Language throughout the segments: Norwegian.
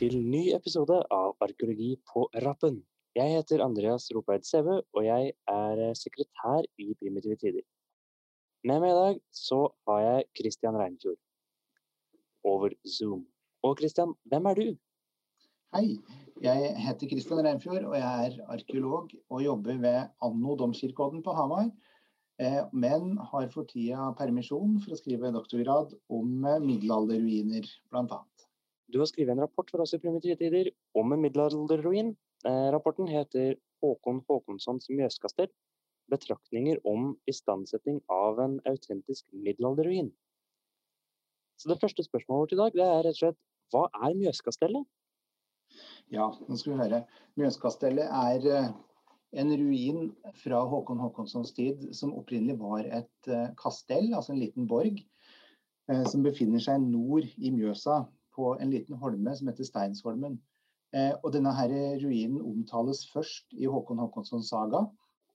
Til ny episode av Arkeologi på rappen. Jeg heter Andreas Ropeid Seve, og jeg er eh, sekretær i Primitive Tider. Med meg i dag så har jeg Christian Reinfjord over Zoom. Og Christian, hvem er du? Hei, jeg heter Christian Reinfjord, og jeg er arkeolog og jobber ved Anno domkirkeodden på Hamar. eh, Men har for tida permisjon for å skrive doktorgrad om eh, middelalderruiner, bl.a. Du har skrevet en rapport for oss i Primitive Tider om en middelalderruin. Eh, rapporten heter Håkon Håkonssons Mjøskastell. Betraktninger om istandsetting av en autentisk middelalderruin. Så det første spørsmålet vårt i dag det er rett og slett hva er Mjøskastellet? Ja, nå skal vi høre. Mjøskastellet er eh, en ruin fra Håkon Håkonssons tid som opprinnelig var et eh, kastell, altså en liten borg, som befinner seg nord i Mjøsa på en liten holme som heter Steinsholmen. Eh, og denne her ruinen omtales først i Håkon Håkonssons saga,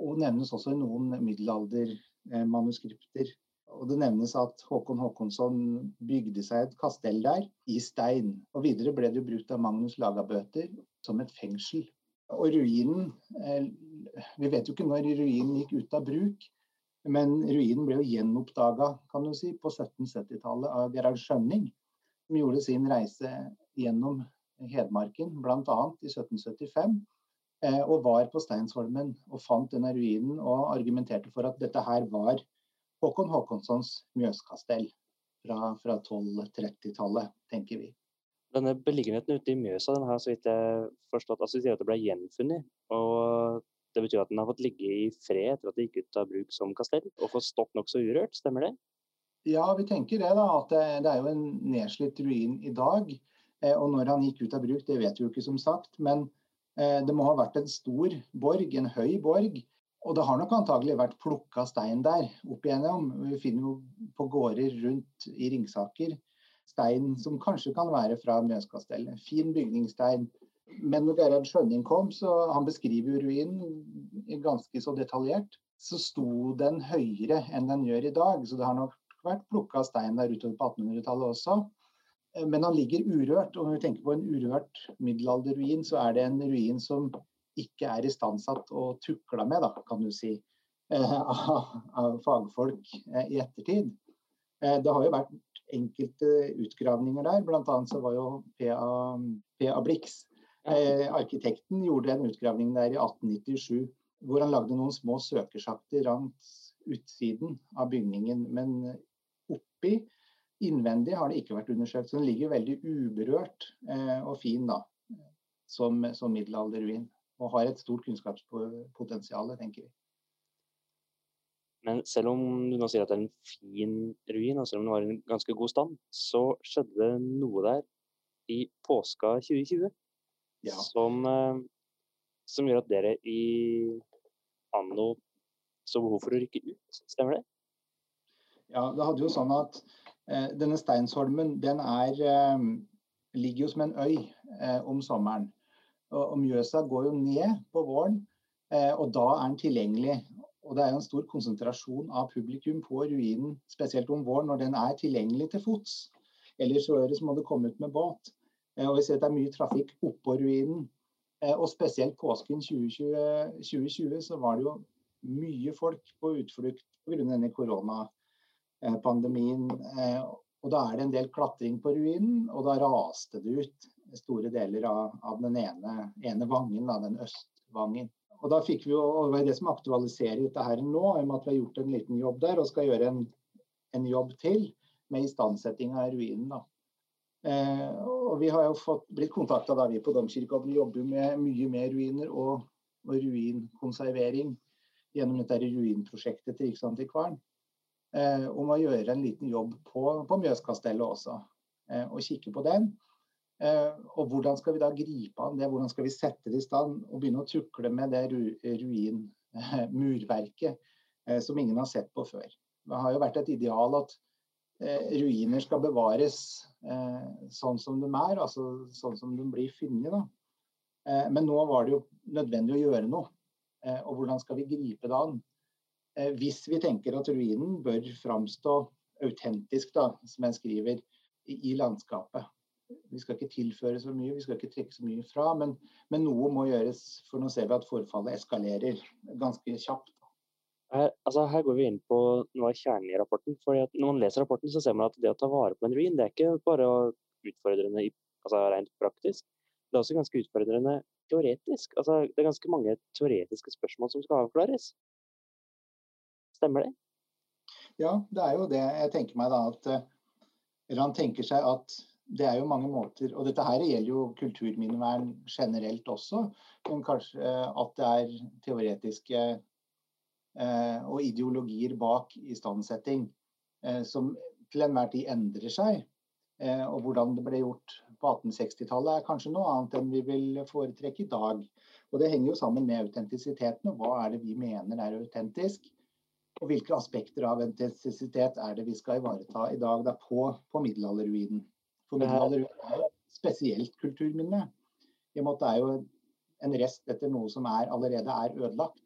og nevnes også i noen middelaldermanuskripter. Og det nevnes at Håkon Håkonsson bygde seg et kastell der, i stein. Og videre ble det brukt av Magnus Lagabøter som et fengsel. Og ruinen eh, Vi vet jo ikke når ruinen gikk ut av bruk, men ruinen ble jo gjenoppdaga kan du si, på 1770-tallet av Gerhard Skjønning, som gjorde sin reise gjennom Hedmarken, bl.a. i 1775. eh, Og var på Steinsholmen og fant denne ruinen og argumenterte for at dette her var Håkon Håkonssons Mjøskastell fra, fra 1230-tallet, tenker vi. Denne beliggenheten ute i Mjøsa den har så vidt jeg forstått, altså at det ble gjenfunnet. og Det betyr at den har fått ligge i fred etter at det gikk ut av bruk som kastell, og fått stått nokså urørt, stemmer det? Ja, vi tenker det. da, at Det, er jo en nedslitt ruin i dag. Eh, og når han gikk ut av bruk, det vet vi jo ikke, som sagt. Men eh, det må ha vært en stor borg, en høy borg. Og det har nok antagelig vært plukka stein der opp igjennom. Vi finner jo på gårder rundt i Ringsaker stein som kanskje kan være fra Mjøskastellet. Fin bygningsstein. Men når Gerhard Skjønning kom, så han beskriver jo ruinen ganske så detaljert, så sto den høyere enn den gjør i dag. Så det har nok vært plukka stein der utover på 1800-tallet også. Men han ligger urørt. Og når vi tenker på en urørt middelalderruin, så er det en ruin som ikke er istandsatt og tukla med, da, kan du si, av, av fagfolk i ettertid. Det har jo vært enkelte utgravninger der. Annet så var jo P.A. Blix, eh, arkitekten, gjorde en utgravning der i 1897 hvor han lagde noen små søkersjakter langs utsiden av bygningen. Men oppi, innvendig, har det ikke vært undersøkt. Så den ligger veldig uberørt eh, og fin da, som, som middelalderruin. Og har et stort kunnskapspotensial, tenker vi. Men selv om du nå sier at det er en fin ruin, og selv om den var i en ganske god stand, så skjedde det noe der i påska 2020 Ja. som, eh, som gjør at dere i anno så behov for å rykke ut. Stemmer det? Ja, det hadde jo sånn at eh, denne Steinsholmen den er, eh, ligger jo som en øy eh, om sommeren. Og, og Mjøsa går jo ned på våren, eh, og da er den tilgjengelig. Og det er jo en stor konsentrasjon av publikum på ruinen, spesielt om våren, når den er tilgjengelig til fots. Ellers så må du komme ut med båt. Eh, og vi ser at det er mye trafikk oppå ruinen. Eh, og spesielt påsken 2020, 2020 så var det jo mye folk på utflukt pga. denne koronapandemien. Eh, og da er det en del klatring på ruinen, og da raste det ut store deler av, av den ene, ene vangen, da, den østvangen. Og da fikk vi og Det er det som aktualiserer dette her nå, i og med at vi har gjort en liten jobb der og skal gjøre en, en jobb til med istandsetting av ruinen. da. Eh, og Vi har jo fått, blitt kontakta da vi på Domkirkeodden jobber med mye med ruiner og, og ruinkonservering gjennom dette ruinprosjektet til Riksantikvaren. Eh, om å gjøre en liten jobb på, på Mjøskastellet også, eh, og kikke på den. Eh, og hvordan skal vi da gripe an det, hvordan skal vi sette det i stand og begynne å tukle med det ru, ruinmurverket eh, som ingen har sett på før. Det har jo vært et ideal at eh, ruiner skal bevares eh, sånn som de er, altså sånn som de blir funnet. Eh, men nå var det jo nødvendig å gjøre noe. Eh, og hvordan skal vi gripe det an? Hvis vi tenker at ruinen bør framstå autentisk, da, som jeg skriver, i, landskapet. vi skal ikke tilføre så mye, vi skal ikke trekke så mye fra. Men, men noe må gjøres, for nå ser vi at forfallet eskalerer ganske kjapt. Her, altså, her, går vi inn på noe av kjernen i rapporten. fordi Når man leser rapporten, så ser man at det å ta vare på en ruin, det er ikke bare utfordrende altså, rent praktisk. Det er også ganske utfordrende teoretisk. Altså, det er ganske mange teoretiske spørsmål som skal avklares. Stemmer det? Ja, det er jo det. Jeg tenker meg da at Eller han tenker seg at det er jo mange måter Og dette her gjelder jo kulturminnevern generelt også. Men kanskje at det er teoretiske eh, og ideologier bak istandsetting eh, som til enhver tid endrer seg. Eh, og hvordan det ble gjort på 1860-tallet er kanskje noe annet enn vi vil foretrekke i dag. Og det henger jo sammen med autentisiteten. og Hva er det vi mener er autentisk? Og hvilke aspekter av autentisitet er det vi skal ivareta i dag da, på, på middelalderruinen? For middelalderruinen er jo spesielt kulturminne. I og med at det er jo en rest etter noe som er, allerede er ødelagt.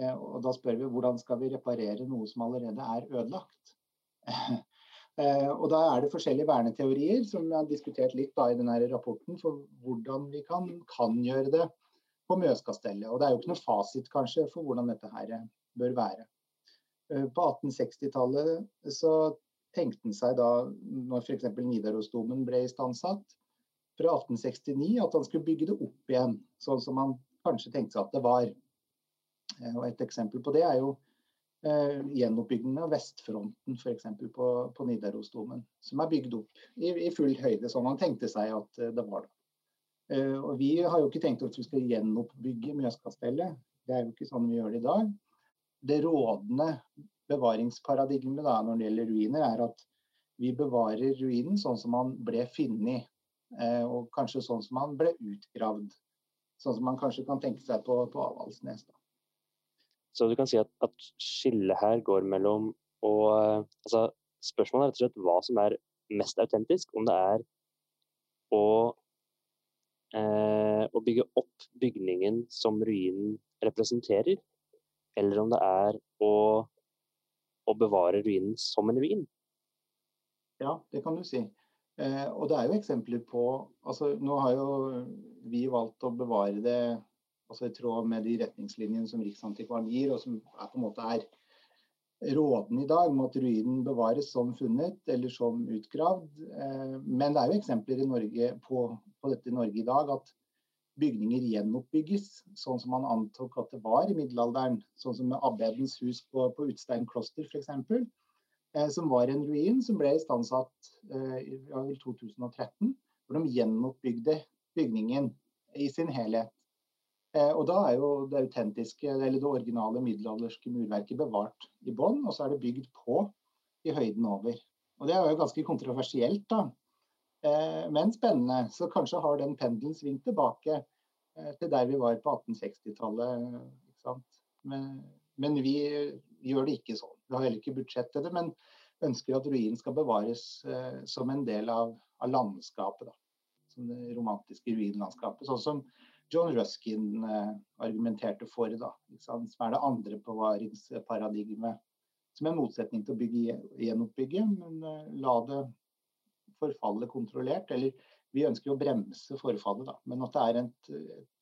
Eh, og da spør vi hvordan skal vi reparere noe som allerede er ødelagt? Eh, og da er det forskjellige verneteorier som vi har diskutert litt da i denne rapporten for hvordan vi kan, kan gjøre det på Mjøskastellet. Og det er jo ikke noe fasit kanskje for hvordan dette her bør være. Eh, på 1860-tallet så tenkte han seg da, når f.eks. Nidarosdomen ble istandsatt, fra 1869 at han skulle bygge det opp igjen, sånn som han kanskje tenkte seg at det var. Eh, og Et eksempel på det er jo eh, gjenoppbyggingen av vestfronten f.eks. På, på Nidarosdomen, som er bygd opp i, i, full høyde, som han tenkte seg at eh, det var. Eh, og Vi har jo ikke tenkt at vi skal gjenoppbygge Mjøskastellet, det er jo ikke sånn vi gjør det i dag det rådende bevaringsparadigmet da, når det gjelder ruiner, er at vi bevarer ruinen sånn som man ble funnet, eh, og kanskje sånn som man ble utgravd. Sånn som man kanskje kan tenke seg på, på Avaldsnes. Så du kan si at, at skillet her går mellom å altså, Spørsmålet er rett og slett hva som er mest autentisk. Om det er å, eh, å bygge opp bygningen som ruinen representerer, eller om det er å, å bevare ruinen som en ruin. Ja, det kan du si. Eh, og det er jo eksempler på altså Nå har jo vi valgt å bevare det altså i tråd med de retningslinjene som Riksantikvaren gir, og som er på en måte er rådende i dag, om at ruinen bevares som funnet eller som utgravd. Eh, men det er jo eksempler i Norge på, på dette i Norge i dag at bygninger gjenoppbygges, sånn som man antok at det var i middelalderen. Sånn som abbedens hus på, på Utstein kloster f.eks. Eh, som var en ruin som ble istandsatt eh, i 2013. Hvor de gjenoppbygde bygningen i sin helhet. Eh, og da er jo det autentiske, eller det originale middelalderske murverket bevart i bånn, og så er det bygd på i høyden over. Og det er jo ganske kontroversielt, da. Eh, men spennende. Så kanskje har den pendelen svingt tilbake til der vi var på 1860-tallet. Men, men, vi gjør det ikke sånn. Vi har heller ikke budsjett til det, men ønsker at ruinen skal bevares eh, som en del av, av landskapet. Da. Som det romantiske ruinlandskapet. Sånn som John Ruskin argumenterte for, da, som er det andre bevaringsparadigmet. Som en motsetning til å bygge, gjenoppbygge, men la det forfallet kontrollert. Eller vi ønsker å bremse forfallet, da. Men at det er en,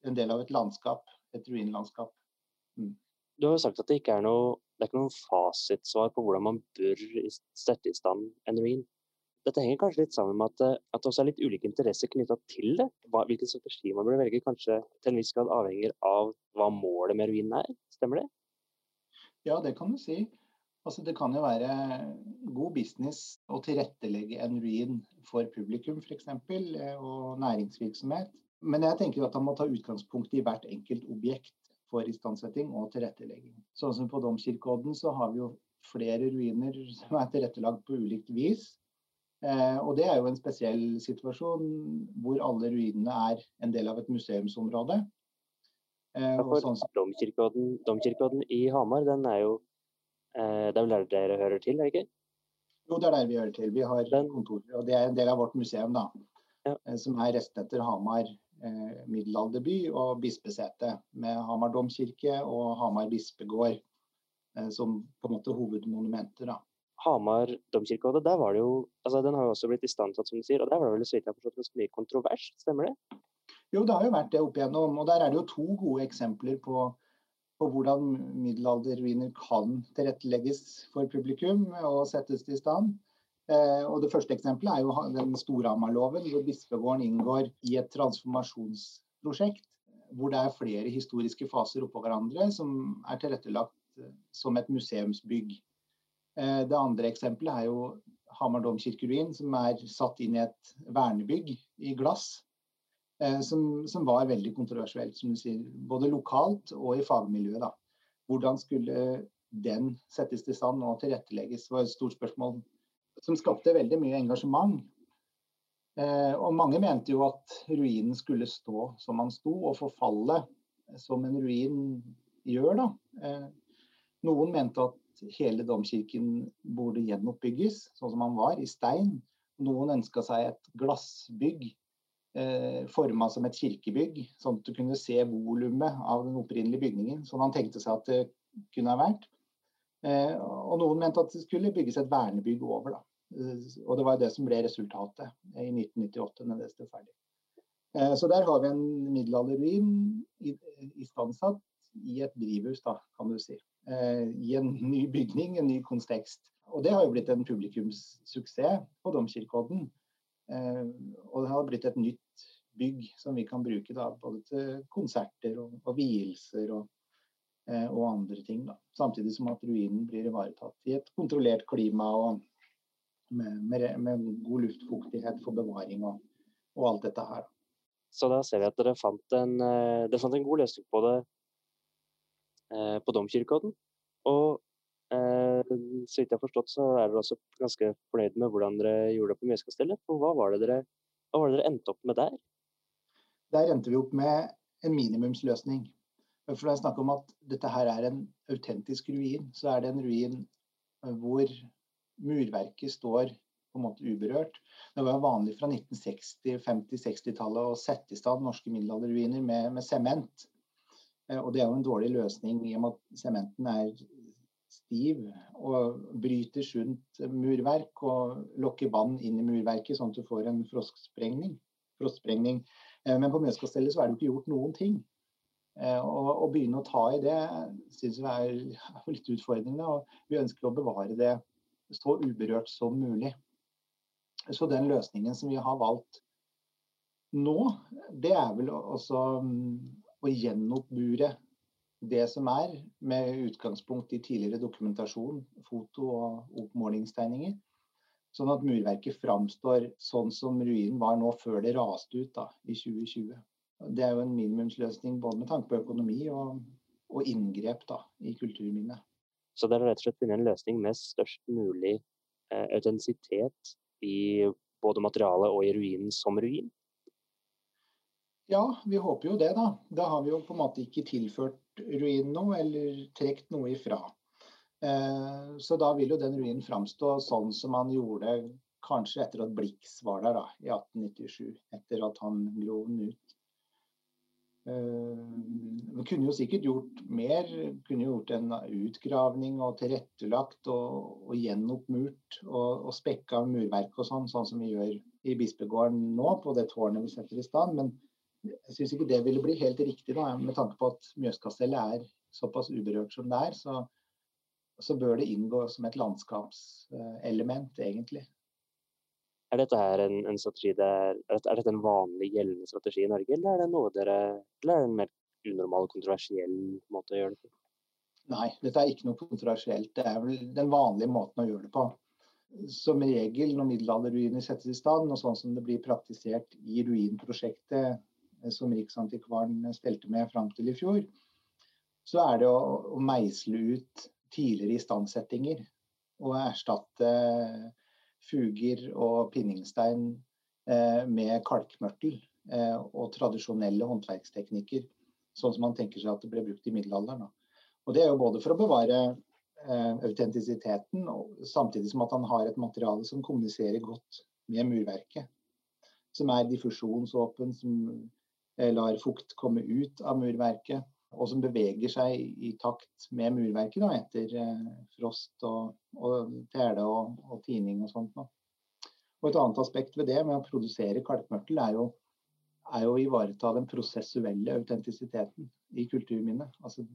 en del av et landskap, et ruinlandskap. Mm. Du har jo sagt at det ikke er noe, det er ikke noen fasitsvar på hvordan man bør sette i stand en ruin. Dette henger kanskje litt sammen med at, at det også er litt ulike interesser knytta til det. Hva, hvilken strategi man bør velge, kanskje til en viss grad avhenger av hva målet med ruinen er. Stemmer det? Ja, det kan du si. Altså, det kan jo være god business å tilrettelegge en ruin for publikum f.eks. Eh, og næringsvirksomhet. Men jeg tenker at han må ta utgangspunkt i hvert enkelt objekt for istandsetting og tilrettelegging. Sånn som på Domkirkeodden så har vi jo flere ruiner som er tilrettelagt på ulikt vis. Eh, og det er jo en spesiell situasjon hvor alle ruinene er en del av et museumsområde. Eh, ja, for sånn... Domkirkeodden, Domkirkeodden i Hamar den er jo det er vel der dere hører til, er det ikke? Jo, det er der vi hører til. Vi har kontorer, og det er en del av vårt museum, da. Ja. Eh, som er resten etter Hamar eh, middelalderby og bispesete. Med Hamar domkirke og Hamar bispegård eh, som på en måte hovedmonumenter. da. Hamar domkirke, der var det jo altså Den har jo også blitt istandsatt, som du sier, og der var det vel så vidt jeg har forstått ganske mye kontrovers, stemmer det? Jo, det har jo vært det opp igjennom. Og der er det jo to gode eksempler på, på hvordan middelalderruiner kan tilrettelegges for publikum og settes til stand. Eh, og Det første eksempelet er jo den Storhamar-loven, hvor bispegården inngår i et transformasjonsprosjekt hvor det er flere historiske faser oppå hverandre som er tilrettelagt eh, som et museumsbygg. Eh, det andre eksempelet er jo Hamar domkirkeruin, som er satt inn i et vernebygg i glass. Eh, som, som var veldig kontroversielt, som du sier, både lokalt og i fagmiljøet. Da. Hvordan skulle den settes til stand og tilrettelegges, var et stort spørsmål som skapte veldig mye engasjement. Eh, og mange mente jo at ruinen skulle stå som han sto, og forfalle som en ruin gjør. da. Eh, noen mente at hele domkirken burde gjenoppbygges, sånn som han var, i stein. Noen ønska seg et glassbygg eh, forma som et kirkebygg, sånn at du kunne se volumet av den opprinnelige bygningen. Sånn han tenkte seg at det kunne ha vært. Eh, og noen mente at det skulle bygges et vernebygg over. da. Eh, og det var det som ble resultatet i 1998, når det sto ferdig. Eh, så der har vi en middelalderruin istandsatt i et drivhus, da, kan du si. Eh, I en ny bygning, en ny kontekst. Og det har jo blitt en publikumssuksess på Domkirkeodden. Og det har blitt et nytt bygg som vi kan bruke da, både til konserter og, og vielser og, og, andre ting. Da. Samtidig som at ruinen blir ivaretatt i et kontrollert klima og med, med, med god luftfuktighet for bevaring og, og, alt dette her. Så da ser vi at dere fant en, eh, dere fant en god løsning på det eh, på Domkirkeodden. Og eh, så vidt jeg har forstått, så er dere også ganske fornøyd med hvordan dere gjorde det på Mjøskastellet. Hva det dere, hva var det dere endte opp med der? Der endte vi opp med en minimumsløsning. For det er snakk om at dette her er en autentisk ruin, så er det en ruin hvor murverket står på en måte uberørt. Det var vanlig fra 1960-, 50-60-tallet å sette i stand norske middelalderruiner med sement. Eh, og det er jo en dårlig løsning i og med at sementen er stiv og bryter sunt murverk og lokker vann inn i murverket, sånn at du får en frostsprengning. frostsprengning. Eh, men på Mjøskastellet så er det jo ikke gjort noen ting. Eh, Å begynne å ta i det syns vi er litt utfordrende. og Vi ønsker å bevare det så uberørt som mulig. Så den løsningen som vi har valgt nå, det er vel også mm, å gjenoppbure det som er, med utgangspunkt i tidligere dokumentasjon, foto og oppmålingstegninger. Sånn at murverket framstår sånn som ruinen var nå før det raste ut da, i 2020. Det er jo en minimumsløsning både med tanke på økonomi og, og inngrep da, i kulturminnet. Så det er rett og slett funnet en løsning med størst mulig eh, autentisitet i både materialet og i ruinen som ruin. Ja, vi håper jo det, da. Da har vi jo på en måte ikke tilført ruinen noe, eller trukket noe ifra. Eh, så da vil jo den ruinen framstå sånn som han gjorde kanskje etter at Blix var der da, i 1897. Etter at han grov den ut. Eh, kunne jo sikkert gjort mer. Kunne gjort en utgravning og tilrettelagt og, og gjenoppmurt og, og spekka murverk og sånn, sånn som vi gjør i bispegården nå, på det tårnet vi setter i stand. Men jeg syns ikke det ville bli helt riktig, da, med tanke på at Mjøskastellet er såpass uberørt som det er. Så, så bør det inngå som et landskapselement, egentlig. Er dette her en, en strategi der, er dette en vanlig gjeldende strategi i Norge, eller er det noe dere, eller er det en mer unormal, kontroversiell måte å gjøre det på? Nei, dette er ikke noe kontroversielt. Det er vel den vanlige måten å gjøre det på. Som regel når middelalderruiner settes i stand, og sånn som det blir praktisert i ruinprosjektet eh, som Riksantikvaren stelte med fram til i fjor, så er det å, å meisle ut tidligere istandsettinger og erstatte fuger og pinningstein eh, med kalkmørtel eh, og tradisjonelle håndverksteknikker, sånn som man tenker seg at det ble brukt i middelalderen. Og Det er jo både for å bevare eh, autentisiteten, samtidig som at han har et materiale som kommuniserer godt med murverket. Som er diffusjonsåpen, som lar fukt komme ut av murverket. Og som beveger seg i takt med murverket da, etter eh, frost og, og tele og, og, tining og sånt. Da. Og Et annet aspekt ved det med å produsere kalkmørtel er jo, er jo å ivareta den prosessuelle autentisiteten i kulturminnet. Altså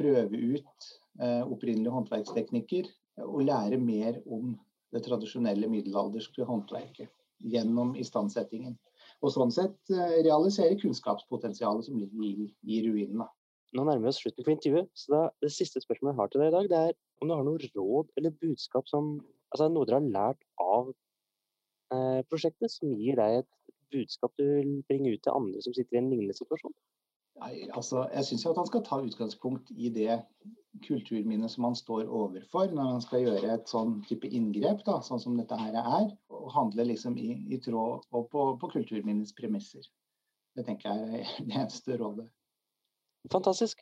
prøve ut eh, opprinnelige håndverksteknikker og lære mer om det tradisjonelle middelalderske håndverket gjennom istandsettingen og sånn sett eh, realisere kunnskapspotensialet som ligger i, i ruinene. Nå nærmer vi oss slutten på intervjuet, så da, det siste spørsmålet jeg har til deg i dag, det er om du har noe råd eller budskap som Altså noe dere har lært av eh, prosjektet, som gir deg et budskap du vil bringe ut til andre som sitter i en lignende situasjon? Nei, altså, jeg syns at han skal ta utgangspunkt i det kulturminnet som han står overfor når han skal gjøre et sånn type inngrep, da, sånn som dette her er. Og handle liksom i, i tråd og på, på kulturminnets premisser. Det tenker jeg er det eneste rådet. Fantastisk.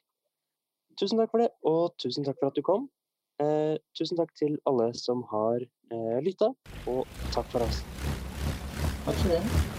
Tusen takk for det, og tusen takk for at du kom. Eh, tusen takk til alle som har eh, lytta, og takk for oss. Takk for det.